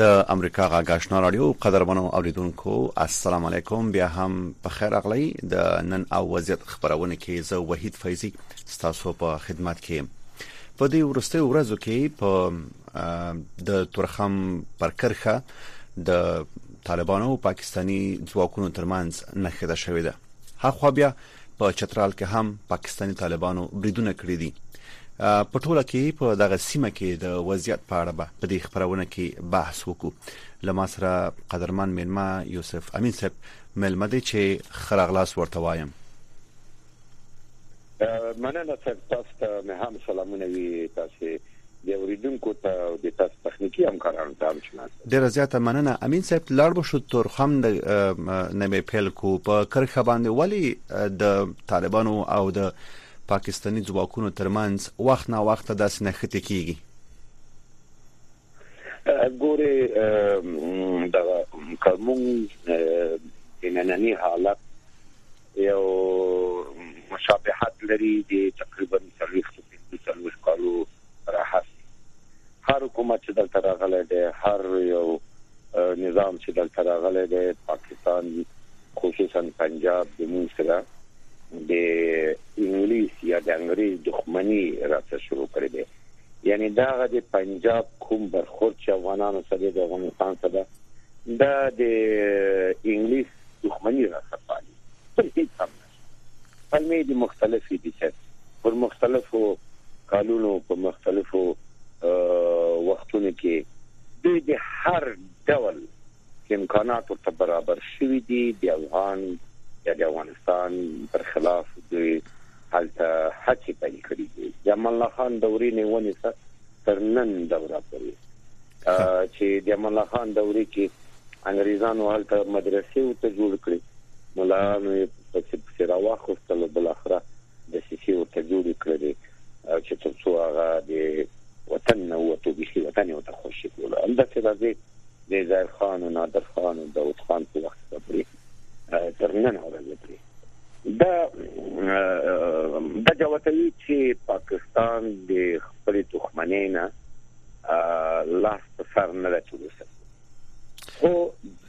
د امریکا غاګاشنا رادیو قدرمنو اوریدونکو السلام علیکم بیا هم په خیر اغلی د نن او وضعیت خبرونه کې زه وحید فیضی ستاسو په خدمت کې په دې ورسته ورځو کې په د تورخم پر کرخه د طالبانو او پاکستانی ځواکونو ترمنځ نخښه شوې ده هغه بیا په چترال کې هم پاکستاني طالبانو بریدونه کړي دي په ټوله کې په دغه سیمه کې د وضعیت په اړه په دې خبرونه کې بحث وکړو لما سره قدرمن مینما یوسف امین صاحب ملمه دي چې خراغلاس ورته وایم مننه سر تاسو ته مې هم سلامونه وي تاسو دی اوریدونکو ته او د تاسو تخنیکی همکارانو ته هم چې ما سره ډیره زیاته مننه امین صاحب لاړ به شو تورخم د نمې پیل کو په کرخه باندې ولی د طالبانو او د پاکستاني ځواکونو ترمنځ وخت نا وخت داسې نښتې کیږي ګوره دا کومون د نننی حالت یو مشابهت لري د تقریبا څلوېښت پنځه څلوېښت کالو راهسې هر حکومت چې دلته راغلی دی هر یو نظام چې دلته راغلی دی پاکستان خصوصا پنجاب د مون سره د انګلیس یا د انګریز دښمنی راته شروع کړې ده یعنی دا د پنجاب کوم برخورد چې افغانانو سره د افغانستان سره دا د انګلیس دښمني راسره پالي بل هیڅ هم نشته پلمې دي مختلفې دي چت پر مختلفو کالونو په مختلفو وختونو کې دوی د هر ډول امکانات ورته برابر شوي دي د افغان یا د افغانستان پر خلاف دوی هلته هڅې پیل کړې دي د امان الله خان دورې نه ونیسه تر نن دوره پورې چې د امان الله خان دورې کې انګريزانو هلته مدرسې او ته جوړ کړې مولانو په څیر راوخستل بل اخره د سیسی او ته جوړ کړې چې تر څو هغه د وطن نو وته به شي وطن او ته خوشي کول همدا چې راځي د زایر خان او نادر خان او داوود خان په وخت کې تر نن ورځې پورې دا د جوتوي چې پاکستان د خپل دښمنۍ نه لاس په سر نه راټول سي خو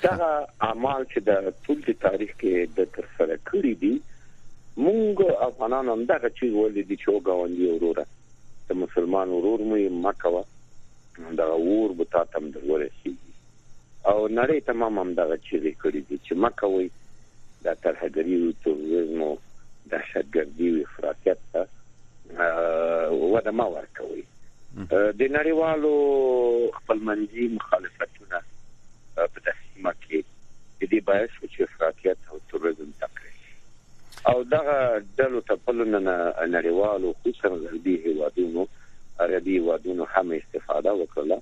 دا اعمال چې د ټول تاریخ کې د تر سره کړی دي مونږ افغانان هم دا چې ولې دي چې وګاوندي وروره ته مسلمان ورور مې مکوه دا ور به تاسو هم درورسي او نړۍ تمام هم دغه چیغې کړې دي چې مه کوئ دا ترهګري او تروریزم او دهشتګردي او افراطیت ته وده مه ورکوي د نړیوالو خپلمنځي مخالفتونه په داسې سیمه کې د دې باعث شو چې افراطیت او تروریزم تقویه شي او دغه ډلو ته په لننه نړیوالو خصوصا غربي هیوادونو عربي هیوادونو هم استفاده وکړه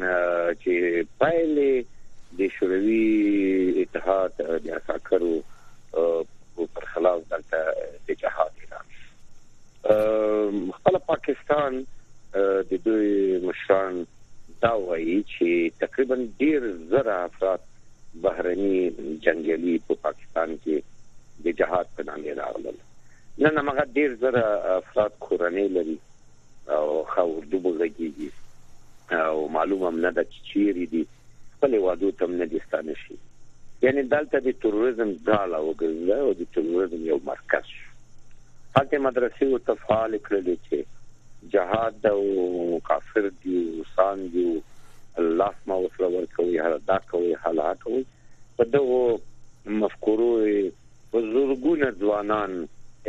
چې پایلې د شوروي اتحاد د اساکرو پر خلاف دلته د جهاد اعلان خپل پاکستان د دوی مشران دا وایي چې تقریبا ډیر زر افراد بهرني جنگیالي په پاکستان کې د جهاد په نامه راغلل نن هغه ډیر زر افراد کورنۍ لري او ښه اردو به غږېږي او معلوم هم نه ده چې چیرې دي خپل وادو تم نه دي ستانه شي یعنی دلته د تروریزم ځاله وګرځنده او د تروریزم یو مرکز شو هلته مدرسې او تفعال کړلې چې جهاد دا او کافر دی او سان دی الله ما وسره ورکوي هر دا کوي هلا کوي په دغه مفکورو په زورګونه ځوانان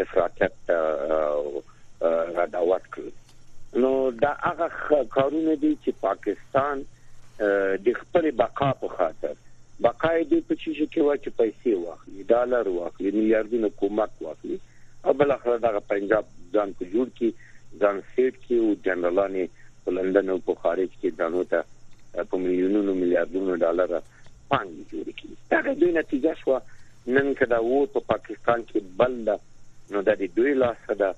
افراطیت ته را دعوت کړل نو دا هغه کارونه دي چې پاکستان د خپل بقا په خاطر بقا دې په چی شي کې وا چې پیسې واخلي ډالر واخلي میلیارډونه کومک واخلي او بل اخر دغه پنجاب ځان په جوړ کی ځان سیټ کی او جنرالانه په لندن او په خارج کې دانو ته په میلیونونو میلیارډونو ډالر پانګې جوړې کړي. دغه دوی نتیجه شوه، نن که دا اور په پاکستان کې بل ده نو دا د دوی لاس ته ده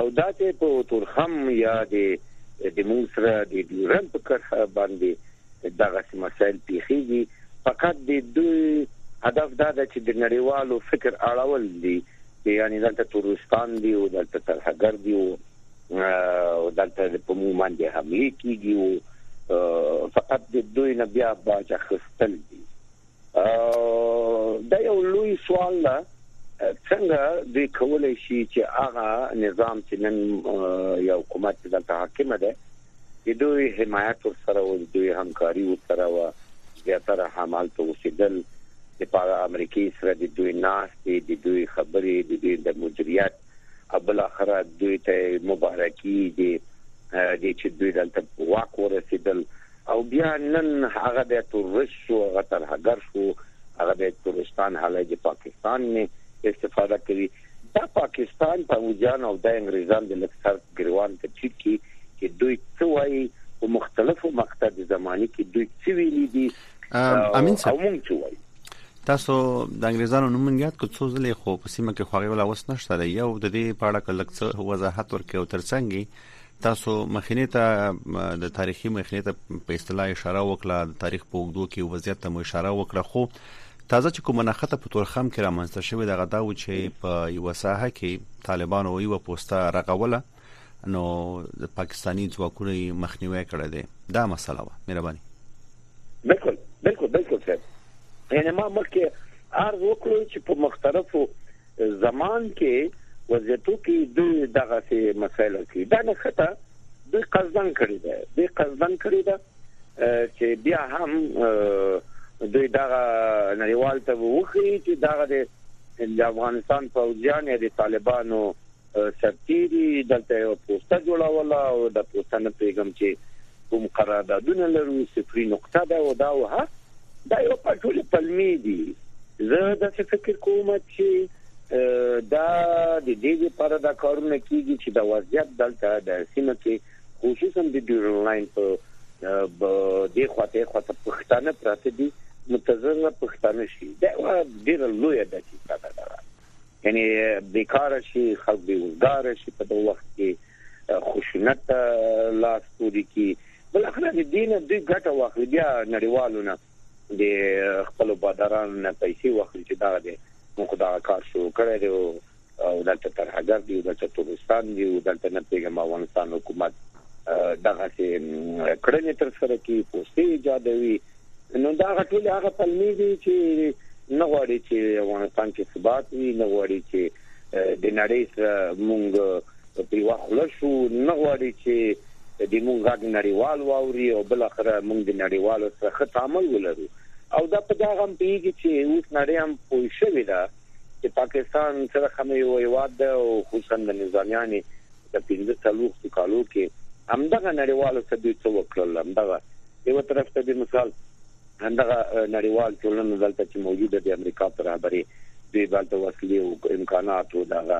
او دا چې په تورخم یا د د موږ سره د ډیورند په کرښه باندې دغسې مسایل پیښیږي فقط د دوی هدف دا ده چې د نړیوالو فکر اړول دي چې یعنی دلته تورستان دی او دلته ترهګر دی او دلته په موږ باندې حمله کیږي او فقط د دوی نه بیا باج اخستل دي دا یو لوی سوال ده څنګه د کولای شي چې هغه نظام چې نن یو حکومت دلته حاکم ده د دوی حمایت ور سره او دوی همکاري ور سره و زیاتره حمال ته وسیدل د پاره امریکای سره د دوی ناس د دوی خبرې د دوی د مدیریت بل اخره دوی ته مبارکي دي د چې دوی دلته واک ورسېدل او بیا نن هغه د تورست شو هغه تر هغه شو هغه د تورستان حاله د پاکستان نه استفاده کوي دا پاکستان په وجان او د انګريزان د لکثر ګروان ته ټیټ کی چې دوی څه وایي په مختلفو مقطع د زماني کې دوی څه ویلي دي امین صاحب او مونږ چې وایو تاسو د انګريزانو نوم یاد کو څو ځلې خو په سیمه کې خوغه ولا وس نشته دی یو د دې پاړه کلک څه وضاحت ورکې او ترڅنګ تاسو مخینه ته د تاریخي مخینه ته په اصطلاح اشاره وکړه د تاریخ په وګړو کې وضعیت ته مو اشاره وکړه خو تازه چې کومه نخته په تورخم کې رامنځته شوې دغه دا و چې په یو ساحه کې طالبانو یو پوسټه رغوله نو د پاکستانی ځواکونو مخنیوي کړی دی دا مسله و مهرباني بالکل بالکل بالکل سر یعنی ما مخکې عرض وکړو چې په مختلفو زمان کې وضعیتو کې د دغه سي مسایل کې دا نه خطه د قصدن کړی دی د قصدن کړی دی چې بیا هم دوی دا نړیوال ته وخی چې دا د افغانستان پوځیان یا د طالبانو سرتیری دلته یو پوسټه جوړوله او د پوسټه نه پیغام چې کوم قراردادونه لرو صفری نقطه ده او دا وه دا یو په ټول پلمی دي زه د څه فکر کوم چې دا د دې لپاره دا کارونه کیږي چې د وضعیت دلته د سیمه کې خصوصا د ډیورن لاین په د خواته خواته پښتانه پراته دي متضرر پښتانه شي دا ډیره لویه دقیقه ده یعنی بیکاره شي خلک به وزګار شي په دغه وخت کې خشونت لاس پوري کی بل اخر د دین د ګټه واخلي بیا نړیوالو نه د خپل بادران نه پیسې واخلي چې دا د موږ دا کار شروع کړی دی او دلته تر هغه دی دلته تورستان دی او دلته نه پیغام افغانستان حکومت دغه کړنې تر سره کی پوسټي ایجادوي نو دا هغه ټولې هغه پلمې دي چې نه غواړي چې افغانستان کې ثبات وي، نه غواړي چې د نړۍ سره مونږ په یوه خوله شو، نه غواړي چې د مونږ غږ نړیوال واوري او بالاخره مونږ د نړیوالو سره ښه تعامل ولرو. او دا په دغه هم پوهېږي چې اوس نړۍ هم پوه شوې ده چې پاکستان څه رقم یو هېواد ده او خصوصا د نظامیانې په پنځه څلوېښتو کالو کې همدغه نړیوالو څه دوی څه وکړل همدغه یو طرف ته د مثال همدغه نړیوال ټولنه دلته چې موجوده د امریکا پر رهبري دوی دلته وسلې او امکانات او دغه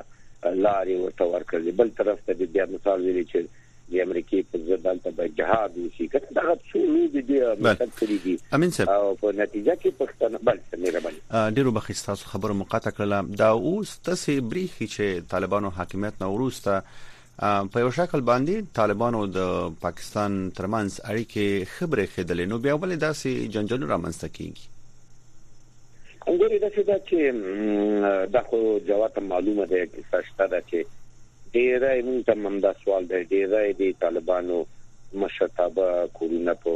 لارې ورته ورکړل بل طرف ته د مثال ویلي چې د امریکای په ضد دلته به جهاد وشي که دغه څو لوبي دی مطلب کړی دي امین صاحب او په نتیجه کې پښتنه بل مهرباني ډیرو بخښ تاسو خبرو مقاطع کړل دا اوس داسې بریښي چې طالبانو حاکمیت نه وروسته په یو شکل باندې طالبانو د پاکستان ترمنځ اړیکې خبرې خېدلې نو بیا ولې داسې جنجالونه رامنځته کیږي وګورئ دا څه ده چې دا خو جواب معلومه ده چې سشته ده چې ډیره موږ ته هم دا سوال دی ډیره دی طالبانو مشرتابه کورونه په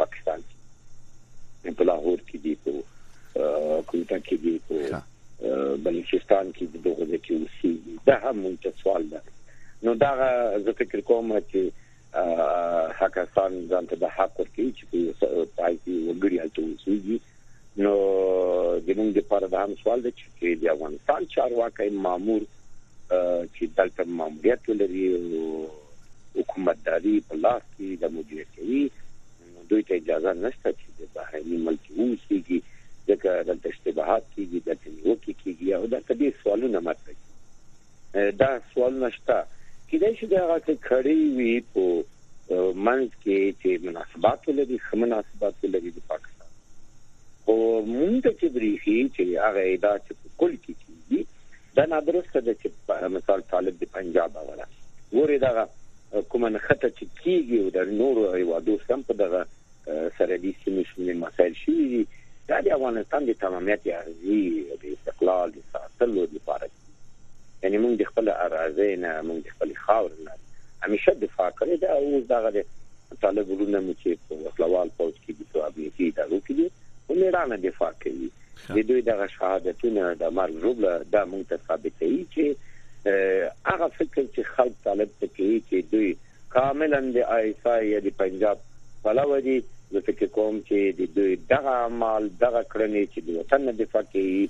پاکستان کې په لاهور کې دي په کوټه کې دي په بلوچستان کې د دغه ځای کې اوسېږي دا هم مونږ سوال ده نو دا زه فکر کوم چې حقستان ځان ته د حق ورکړي چې پای کې وګړي هلته اوسېږي نو د موږ لپاره دا هم سوال دی چې د افغانستان چارواکي مامور چې دلته ماموریت لري او حکومتداري په لاس کې د مدیریت کوي نو دوی ته اجازه نشته چې د بهرني ملک کې واوسېږي، ځکه دلته اشتباهات کېږي، دلته نیوکې کېږي او دلته ډېر سوالونه مطرح کېږي. دا سوالونه شته، کېدای شي د هغه څه کړۍ وي په منځ کې چې مناسبات ولري، ښه مناسبات ولري د پاکستان سره، خو موږ ته چې برېښي چې هغه ادعا چې په کل کې کېږي، دا نادرسته ده چې مثال طالب د پنجاب ولا ګوري دغه کومه نخته چې کیږي او د نورو هیوادو سم په دغه سره دي سیمه شمولي مسایل شي دا د افغانستان د تمامیت ارزي د استقلال د ساتلو لپاره یعنی موږ د خپل اراضي نه موږ د خپل خاور نه همیشه دفاع کړې ده او دغه د طالب ورونه مو چې په وسلوال پوځ کې دي په امنیتي ادارو کې دي او میرانه دفاع کوي د دوی دغه شهادتونه د مرګ ژوبله دا موږ ته ثابتوي چې هغه فکر چې خلک طالب ته کوي چې دوی کاملا د آی اس آی یا د پنجاب پلوه دي زه فکر کوم چې د دوی دغه اعمال دغه کړنې چې د وطن نه دفاع کوي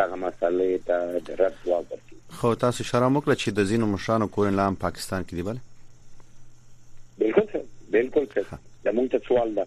دغه مسلې ته د رد ځواب ورکړي خو تاسو اشاره وکړه چې د زینو مشرانو کورن لام پاکستان کې دی بل بالکل بالکل دا مونږ ته سوال ده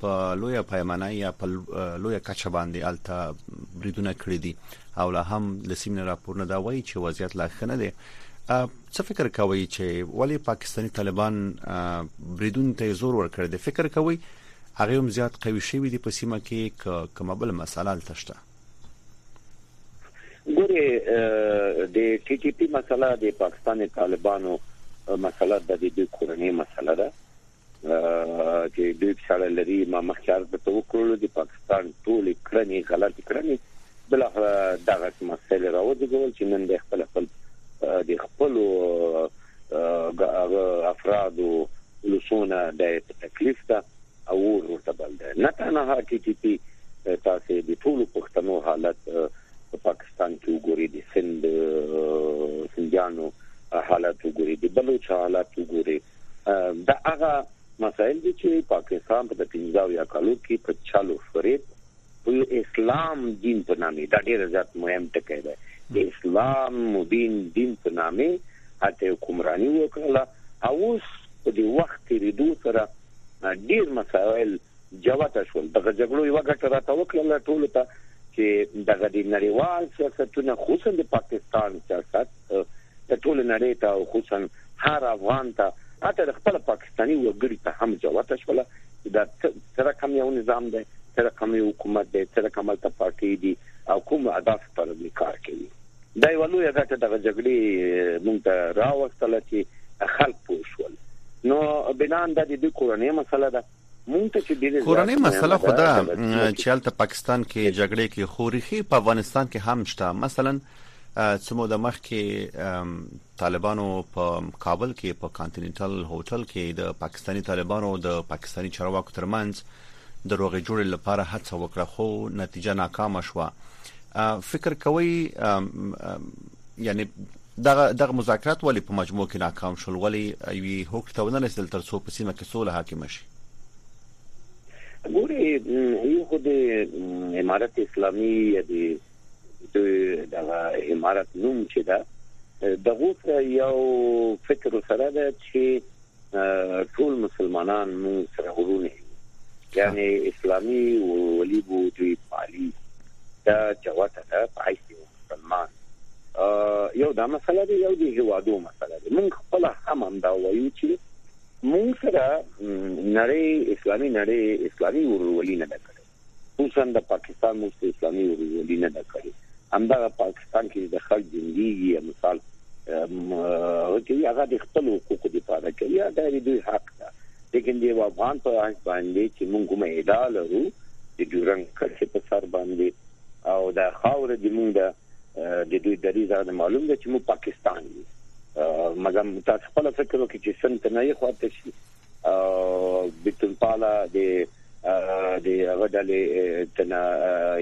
په لویه پیمانه یا په لویه کچه باندې الته بریدونه کړی دي او لا هم د سیمې راپورونه دا وایي چې وضعیت لا ښه نه دی څه فکر کوئ چې ولی پاکستانی طالبان بریدون ته زور ورکړ دي فکر کوئ هغه هم زیات قوي شوی دی په سیمه کې کومه بل مسله تشته ګوره د ټي ټي پی مسله د پاکستان طالبانو مسله د دې کورنۍ مسله ده چې دوی سره لري ما مخکې عرض ته وکړل د پاکستان ټول کړنې غلط کړنې بل دغه مسله راوځول چې نن د خپل خپل د خپل افراد او لسونه د تکلیف ته او ورته بل ده نه تنها ټي ټي پی تاسو د ټول پښتنو حالت په پاکستان کې وګورئ د سند سندانو حالت وګورئ د بلوچ حالت وګورئ دا هغه مسائل دي چې پاکستان په پنځه او یا کالو کې په چالو فریب په اسلام دین په نامه دا ډیر زیات مهم ټکی دی د اسلام مبین دین په نامه هته حکمرانی وکړه او اوس په دې وخت کې ردو سره ډیر مسائل جوته شول دغه جګړو یو ګټه راته وکړله ټولو ته چې دغه د نړیوال سیاستونه خصوصا د پاکستان سیاست د ټول نړۍ ته او خصوصا هر افغان ته حتی د خپل پاکستاني وګړي ته هم جوته شول چې دا څه رقم یو نظام دی څه رقم یو حکومت دی څه رقم هلته پارټۍ دي او کوم اهداف پر دې کار کوي دا یو لوی غټه دغه جګړې مونږ ته راوستله چې خلک پوه شول نو بنان د دې کورنۍ مسله ده کورنۍ مسله خو دا چې هلته پاکستان کې جګړې کې خوريخي په افغانستان کې هم شته مثلا څه مو د مخ کې طالبانو په کابل کې په کانټیننټل هوټل کې د پاکستانی طالبانو او د پاکستانی چارواکو ترمنځ د روغې جوړې لپاره هڅه وکړه خو نتیجه ناکامه شوه فکر کوي یعنی دغه دغه مذاکرات ولې په مجموع کې ناکام شول ولې یوې هوکړې ته ونه رسېدل تر څو په سیمه کې سوله حاکمه شي ګوري یو خو د امارت اسلامي یا د دغه امارت نوم چې دا دغه یو فکر سره ده چې ټول مسلمانان موږ سره ورونه یو یعنی اسلامي ولي بو دوی پالي دا جوته ده په حیث مسلمان یو دا مسله ده یو د هوادو مسله ده موږ خپل هم هم دا وایو چې موږ سره نړۍ اسلامي نړۍ اسلامي ورولي نه ده کړې اوس هم د پاکستان ملک ته اسلامي ورورولي نه ده کړې همدغه پاکستان کې د خلک جنګيږي یا مثال چې هغه د خپل حقوقو لپاره کوي دا د دوی حق ده لیکن د افغان په حق باندې چې موږ کومه ادعا لرو د جورنګ کچې په سر باندې او د خاور د موږ د د دوی دریز هغه معلوم ده چې موږ پاکستان یو مګم تاسو خپل فکر وکړئ چې سنت نه یې خواته شي بیتون پالا د د هغه ډلې تنا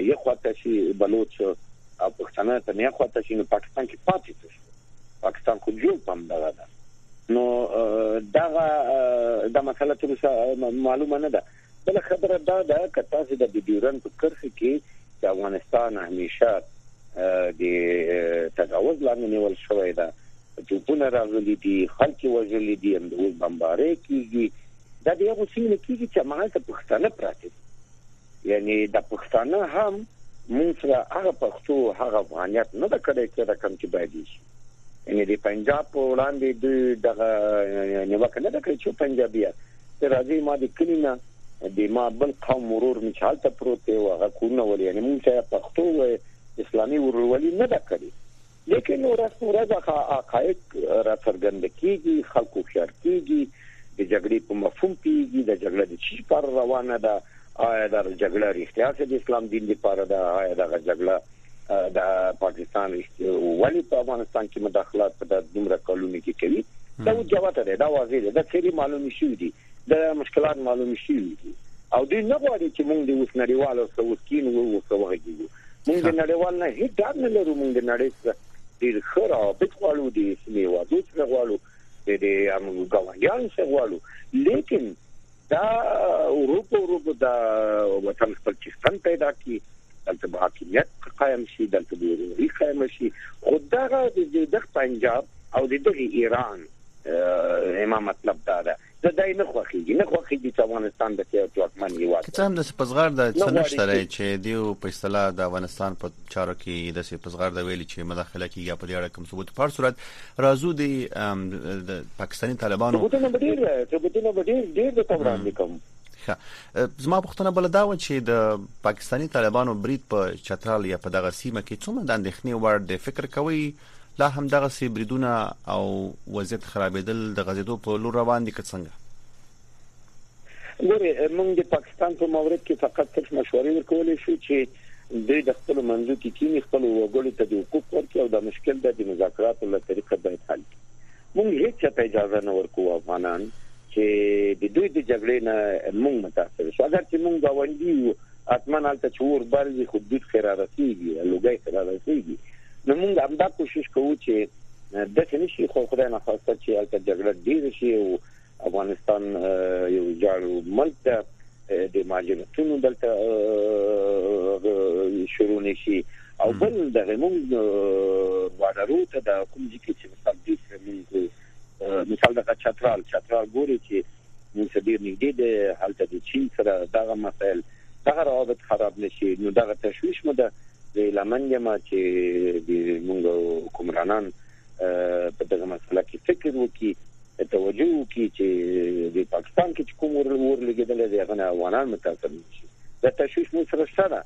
یو خواته شي بلوچ او پښتانه ته نه خواته شي نو پاکستان کې پاتې شي پاکستان خو جوړ پم دغه ده نو دغه د مسله تر اوسه معلومه نه ده بله خبره دا ده که تاسو د ډیورن په کرښه کې د افغانستان همیشه د تجاوز لاندې نیول شوې ده جوپونه راغلي دي خلک وژل دي هم د اوس بمبارې کیږي دا د یو سیمه کیږي چې مال ته پښتانه پراته دي یعنی د پښتانه هم مونږ سره هغه پښتو هغه افغانیت نه د کړې چې دا کم چې باید شي یعنی د پنجاب په وړاندې د دغه نیوکه نه کړې چې پنجابیه ته راځي ما د کلی نه د ما بل قوم ورور مې چالت پروت دی او هغه کورونه ولې یعنی مونږ چې پښتو و اسلامي ورورولي نه ده کړې لیکن ورځ په ورځ هغه حقایق را څرګند کیږي خلکو خيار کیږي د جګړې په مفهوم پیږي د جګړې د چی پر روانه ده آیا دا جګړه رښتیا سره د اسلام دین لپاره ده آیا دا جګړه د پاکستان ولی په افغانستان کې مداخلات په د دومره کلونو کې کوي دا و جواب ده دا واضح ده دا سری معلوم شي دي د مشکلات معلوم شي دي او دوی نه غواړي چې موږ د اوس نړیوالو سره وسکین وو او سره وغږیږو موږ د نړیوال نه هیڅ ډار نه لرو موږ د نړۍ سره ډیر خره او بیت غواړو د سیمه وادو سره غواړو د ګاونډیان سره غواړو لیکن دا ورو په ورو به دا وطن خپل چستان پیدا کی دلته به حاکمیت قائم شي دلته به وروري قائم شي خو دغه د دغه پنجاب او د دغه ایران زما مطلب دا ده زه دای نه خوخیږي نه خوخیږي چې افغانستان د یو ځواکمن هیواد څه هم د پزغار د څه نشته لري چې دیو په اصطلاح د افغانستان په چارو کې د سي پزغار د ویلي چې مداخله کیږي په دې اړه کوم ثبوت په صورت راځو دی د پاکستاني طالبانو سبوتونه به ډیر سبوتونه به ډیر ډیر د وړاندې کوم ښه زما پوښتنه بل دا و چې د پاکستاني طالبانو برید په چترال یا په دغه سیمه کې څومره د اندېښنې وړ دی فکر کوي لا هم دغه سی بریدونه او وضعیت خرابېدل د غزیدو په لور روان دي که څنګه ګورې مونږ د پاکستان په مورد کې فقط صرف مشورې ورکولی شو چې دوی د خپلو منځو کې کینی خپلو وګړو ته د حقوق ورکړي او دا مشکل د د مذاکراتو له طریقه باید حل کړي مونږ هیڅ چا ته اجازه نه ورکو افغانان چې د دوی د جګړې نه مونږ متاثر شو اگر چې مونږ گاوندی یو اتمن هلته چې اور بل وي خو دود خیره رسیږي لوګي خیره رسیږي نو مونږ همدا کوشش کوو چې د څه نشي خو خدای نه خواسته چې هلته جګړه ډیر شي او افغانستان یو ویجاړو ملک ده د ماجرتونو دلته شروع نشي او بل د غمون وادرو ته د کوم ځکه چې مثال دې سمونکو مثال د چترال چترال ګوري چې موږ ډیر نږدې د حالت د چین سره دغه مسایل دغه روابط خراب نشي نو دغه تشويش مو ده د لمن یما چې د موږ حکمرانان په دغه مسله کې فکر وکړي توجه وکړي چې د پاکستان کې کوم ور ور لګیدل دی هغه نه افغانان متاثر نشي دا تشویش مو سره شته دا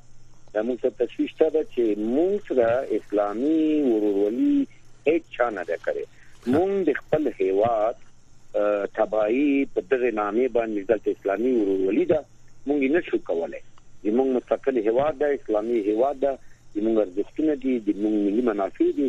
دا مو سره تشویش شته چې مونږ سره اسلامي ورورولي هیڅ چا نه ده کړې مونږ د خپل هیواد تباہي په دغه نامې باندې دلته اسلامي ورورولي ده مونږ نه شو کولای زموږ مستقل هیواد ده اسلامي هیواد ده زموږ ارزښتونه دي زموږ ملي منافع دي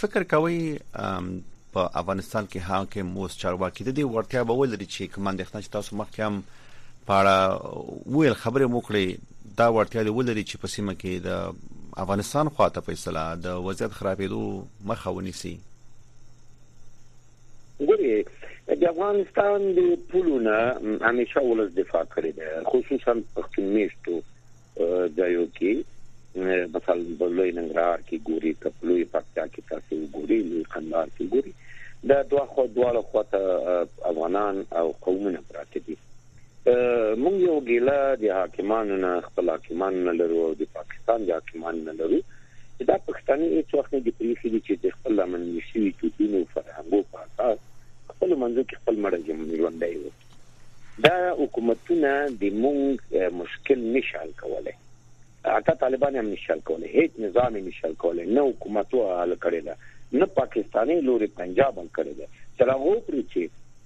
فکر کوئ په افغانستان کې حاکم اوس چارواکي د دې ورتیا به ولري چې کوم اندېښنه چې تاسو مخکې هم په اړه ویل خبرې مو کړې دا ورتیا دی ولري چې په سیمه کې د افغانستان خواته په اصطلاح د وضعیت خرابېدو مخه ونیسي ګوري د افغانستان د پولونه همیشه ولس دفاع کړې ده خصوصا پښتون میشتو ځایو کې مثلا په لوی ننګرهار کې ګوري ته په لوی پکتیا کې تاسو وګورئ لوی قندهار کې ګوري دا دوه خو دواړه خواته افغانان او قومونه پراته دي مونږ یو ګیله د حاکمانو نه خپل حاکمان نه لرو او د پاکستان د حاکمان نه لرو دا پښتانه هیڅ وخت نه دي پریښي دي چې د خپل لمن نشي دودونو فرهنګو په اساس خپل منځ کې خپل مړ ژوندۍ وکړي دا حکومتونه د مونږ مشکل نشي حل کولای حتی طالبان هم نشي حل کولای هیڅ نظام نشي حل کولای نه حکومت حل کړی دا نه پاکستاني لوري پنجاب حل کړی دا تر هغه پورې چې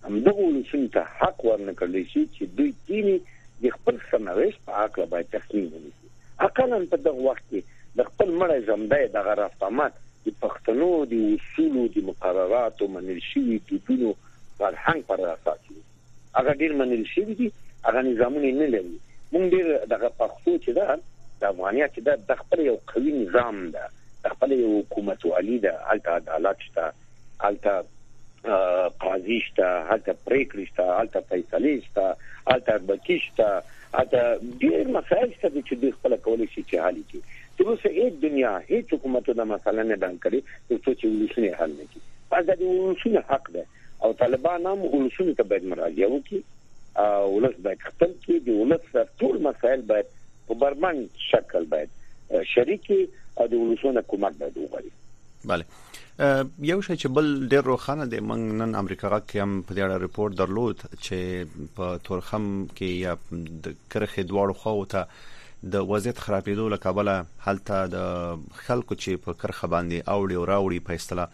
هم دغه ولسونو ته حق ورنکړل شي چې دوی کینی د خپل سرنوشت په حق لا باید تصمیم ونیسي اقلا په دغه وخت کې د خپل مړی ژوندی دغه رسامت د پښتنو د اصولو، د مقرراتو، منل شوي دودونو، فرهنګ پر اساس وي. هغه ډېر منل شوي دي، هغه نظامونه یې نه لري. موږ ډېر دغه پښتو چې ده، د افغانیت چې ده، دا خپله یو قوي نظام ده، دا خپله یو حکومتوالي ده، هلته عدالت شته، الته قاضي شته هلته پریکړې شته هلته فیصلې شته هلته بکی شته هلته ډیر مسایل شته چې دوی خپل کولی شي چې حل کړي تر اوسه هیڅ دنیا هیڅ حکومت دا مسله نه بیان کړي ترڅو چې ولسونه حل نه کړي پس دا د ولسونو حق ده او طالبان هم ولسونو ته باید مراجعه وکړي او ولس باید خپل کې د ولس ټول مسایل باید په برمن شکل باید شریکي او د ولسونو کومک باید وغواړي بله یو شی چې بل ډیر روخانه دی من نن امریکا غا کې هم په دې اړه رپورت درلود چې په تورخم کې یا د کرخې دواړو خواو ته د وضعیت خرابېدو له کبله هلته د خلکو چې په کرخه باندې اوړي او راوړي په اصطلاح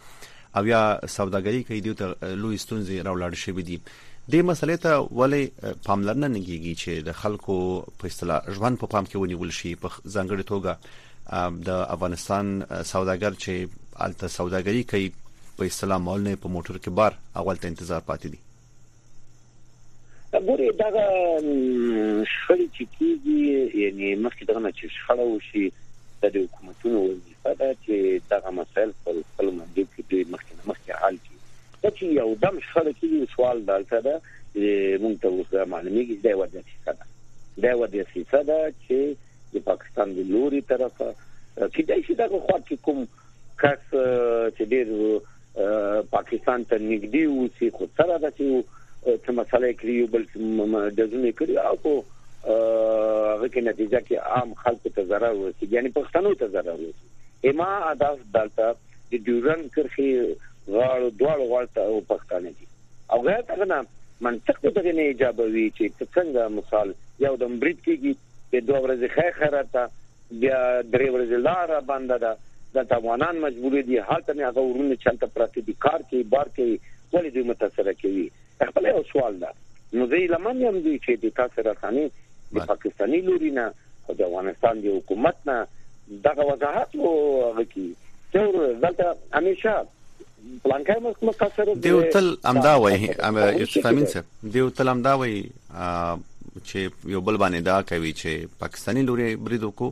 او یا سوداګري کوي دوی ته لوی ستونزې راولاړ شوې دي د مسلې ته ولې پاملرنه نه کیږي چې د خلکو په اصطلاح ژوند په پام کې ونیول شي په ځانګړي توګه د افغانستان سوداګر چې الته سوداګري کوي په اصطلاح مال نه په موټر کې بار اول ته انتظار پاتې دي ګورې دا شخړې چې کیږي یعنی مخکې دغه نه چې شخړه وشي د حکومتونو وظیفه ده چې دغه مسایل خپل خپل منځو کې دوی مخکې نه مخکې حل کړي دا چې یو دم شخړه کیږي سوال دا ده چې مونږ ته اوس معلومیږي دا وجه څه ده دا وجه څه ده چې د پاکستان د لوري طرفه کیدای شي دغه خوا کې کوم کس چې ډیر پاکستان ته نږدې اوسي خو سره ده چې څه مسله کړی یو بل دزونه کړی او په هغه کې نتیجه کې عام خلکو ته ضرر ورسي یعنی پښتنو ته ضرر ورسي اما هدف دلته د ډیورن کرخي غاړو دواړو غاړو ته پښتانه دي او غیر څنګه منطق ته دغه نه ایجابوي چې څنګه مثال یو د امریکا کې د دوه ورځې خیر خیرات ته بیا درې ورځې لار بنده ده دلته افغانان مجبور دي هلته مې هغه ورونه چې هلته پراته دي کار کوي بار کوي ولې دوی متاثره کوي خپل یو سوال ده نو زه یې لمن یم دوی چې د تاسو رسانې د پاکستاني لوري نه او د افغانستان د حکومت نه دغه وضاحت وکړي چې دلته همیشه دیو تل امدا وایي یوسف امین صاحب دیو تل امدا وایي چې یو بل باندې دا کوي چې پاکستانی لوري برید وکړو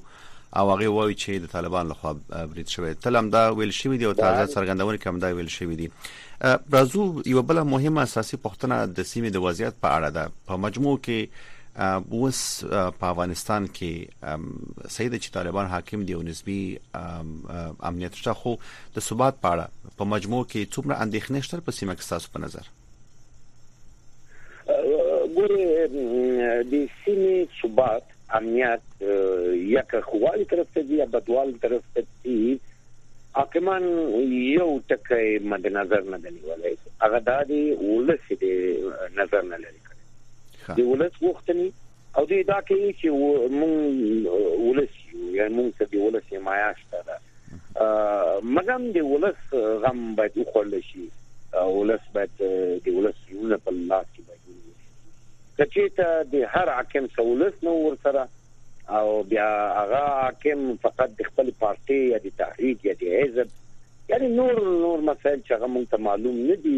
او هغه وایي چې د طالبان لخوا برید شوی تل امدا ویل شوی دی او تازه څرګندونه کوم دا ویل شوی دی راځو یو بل مهمه اساسي پښتنه د سیمې د وضعیت په اړه ده په مجموع کې اوس په افغانستان کې سید چې طالبان حاکم دی او نسبی امنیت شته خو د ثبات په اړه په مجموع کې څومره اندېښنې شته په سیمه کې ستاسو په نظر؟ ګورې د سیمې ثبات امنیت یا که خوالي طرف ته یا بدوال طرف ته دي حاکما یو ټکی مد نظر نه دی ولای هغه د ولس د نظر نه لري د ولس وختنی او دوی ادعا کوي چې موږ ولس یو یعنی موږ ته د ولس حمایه شته ده مګم د ولس غم باید وخوړل شي ولس باید د ولس یونه په لاس کې باید کچې ته د هر حاکم سولس نو ورسره او بیا هغه حاکم فقط د خپل پارټي یا د تحریک یا د حزب یعنی نور نور مسائل چې هغه مونږ ته معلوم نه دي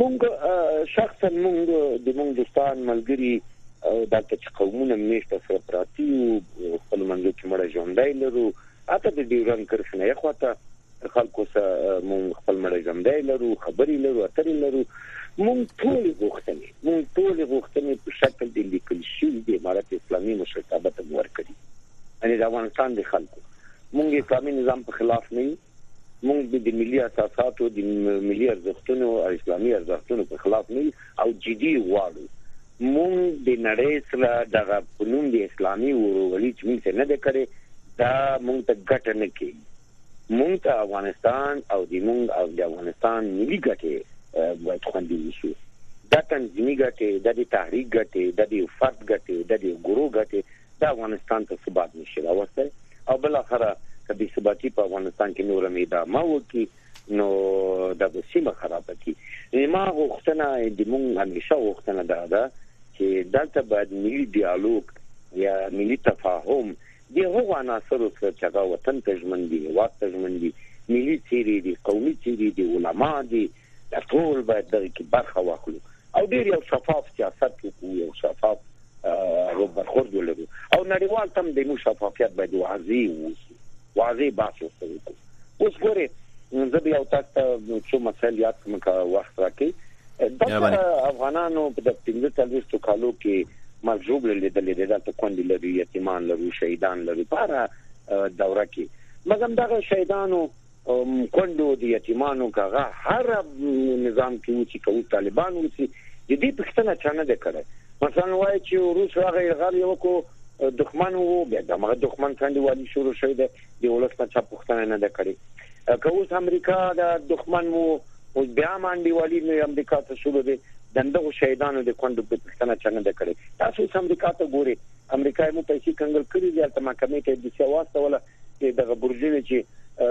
مونږ شخصا مونږ د مونږ دوستان ملګری او دلته چې قومونه میشته سره پراتی او خپل منځو کې مړه ژوندۍ لرو اته د ډیورن کرښې نه خواته خلکو سره مونږ خپل مړه ژوندۍ لرو خبرې لرو اترې لرو مونږ ټول غوښتنې مونږ ټول غوښتنې په شکل د لیکل شوی د امارت اسلامي مشرتابه ته ورکړي یعنی د افغانستان د خلکو مونږ اسلامي نظام په خلاف نه یو موږ د ملي اساساتو، د ملي ارزښتونو او اسلامي ارزښتونو په خلاف نه یو او جدي یې غواړو. موږ د نړۍ سره دغه په نوم د اسلامي ورورولي چې موږ ته نه ده کړې، دا موږ ته ګټه نه کوي. موږ ته افغانستان او د موږ او د افغانستان ملي ګټې باید خوندي اوسو. دا تنظیمي ګټې، دا د تحریک ګټې، دا د یو فرد ګټې، دا د یو ګروه ګټې، دا افغانستان ته ثبات نشي راوستي او بل اخره که بي ثباتي په افغانستان کې نور میدا ما وکي نو دا به سیمه خراب کی ما غوښتنه د مونږ همیشه غوښتنه ده ده چې دلته باید ملي ډیالوګ یا ملي تفاهم د هغو عناصرو سره چې هغه وطن ته ژمن دي هېواد ته ژمن دي ملي څېرې دي قومي څېرې دي علما دي دا ټول باید دغه کې برخه واخلو او ډیر یو شفاف سیاست وکړو یو شفاف او برخورد ولرو او نړیوال تم د مو شفافیت باید واضح ووسی واضح بحث وکړو اوس ګوره زه بیا تاسو ته څو مسایل یاد کوم که وخت راکړي دا افغانانو په د 45 کالو کې مجروب لیدل دي دا ته کوندې لري یتیمان لري شهیدان لري په دوره کې مګم دا شهیدانو کونډو د یتیمانو که هغه هر نظام کې وسی که اوس طالبان وسی د دې پښتنه چا نه ده کړې مثلا وایي چې روس هغه یرغل یو کو دښمن وو بیا د مغه دښمن څنګه والی شروع شوی دی د ولس نه چا پښتنه نه ده کړې که اوس امریکا د دښمن وو او بیا باندې والی نو امریکا ته شروع دی دغه شهیدانو د کندو په پښتنه چنه ده کړې تاسو سم امریکا ته ګوري امریکا مو پیسې کنګل کړې دي تل محکمې ته د سیاست ولا چې دغه برجونه چې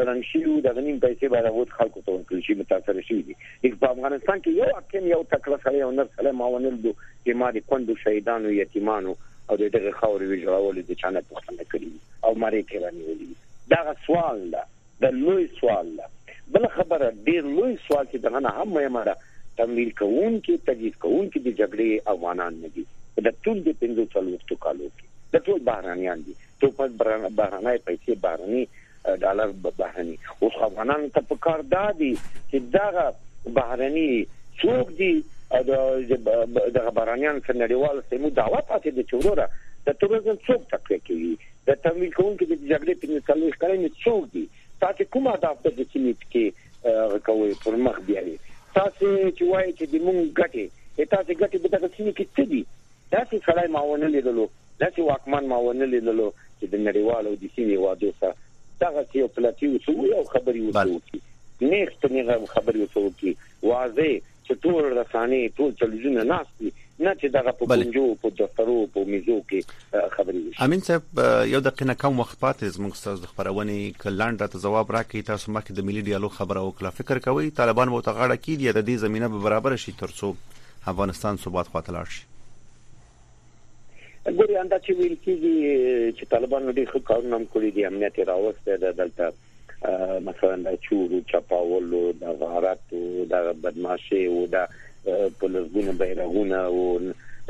رنګ شوي وو دغه نیم پیسې به هغه اوس خلکو ته ورکړل شي متاثره شوي دي لیک په افغانستان کې یو حاکم یو تکړه سړی او نر سړی ما ونه لیدو چې ما د کندو شهیدانو یتیمانو او د دغه خاورې ویجاړولو د چانه پوښتنه کړې او مری کې رانیولي دغه سوال ده د لوی سوال ده بل خبره ډیر لوی سوال چې دغه نه هم مهمه ده تمویل کوونکي تجهیز کوونکي د جګړې افغانان نه دي د ټول د 15 څلوېښتو کالو کې د ټول بهرانيان دي توپک بهرنۍ پیسې بهرني ډالر بهرني اوس افغانانو ته په کار دا دي چې دغه بهرني څوک دي دغه بهرنیان څه نړیوال سیمو دعوت هڅې د چوروره د تروریزم څوک تقویه کوي د تمویل کوونکي د جګړې په نتلوي کړنې څوک دي تاسو کوم اهداف د سیمې کې کوي پر مخ بیاي تاسو چې وایي چې د مونږ ګټه تاسو ګټه به د سیمې کې څه دي داسې سړی ما ونه لیدلو، داسې واکمن ما ونه لیدلو چې د نړیوالو او د سیمې هېوادو سره دغسې یو پلتي وسوي او خبرې ورسره وکړي، نېغ په نېغه خبرې ورسره وکړي، واضح چې ټول رسانې، ټول تلویزیونونه ناست وي، نه چې دغه په کونجو، په دفترو، په میزو کې خبرې وشي. امین صاحب یو دقیقه نه کم وخت پاتې دی زموږ ستاسو د خپرونې، که لنډ راته ځواب راکړئ، تاسو مخکې د ملي ډیالوګ خبره وکړه، فکر کوئ طالبان به ورته غاړه کېږدي یا د دې زمینه به برابره شي ترڅو افغانستان ثبات خواته لاړ شي. ګوري ان دا چې ویل کیږي چې طالبانو ډېر ښه کارونه هم کړي دي امنیت یې راوستی دی دلته مثلا د چورو چپاولو د غارت او د بدمعشي او د په لږونه بیرغونه او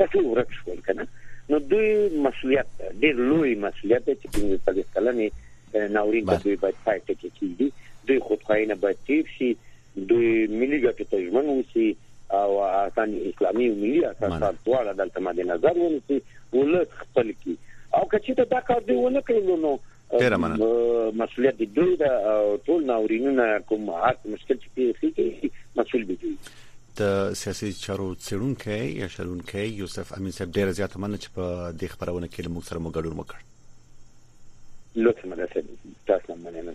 تاسو ورک شول کنه نو دوی مسولیت ډېر لوی مسولیت دی چې پنځه څلوېښت کلنې ناورین ته دوی باید پای ټکی کیږي دوی خودخواهی نه باید تیر شي دوی ملي ګټې ته ژمن اوسي او اسان اسلامي او ملي اساسات دواړه دلته مد نظر ونیسي ولس خپل کی او که چېرته دا کار دوی ونه کړل نو ډیره مننه مسولیت دی دوی دا ټول ناورینونه کوم هر مشکل چې پیښیږي مسول دي دوی د سیاسي چارو څېړونکی یا شرونکی یوسف امین صاحب ډیره زیاته مننه چې په دې خبرونه کې له موږ سره مو ګډون وکړ لطفا مننه تاسو مننه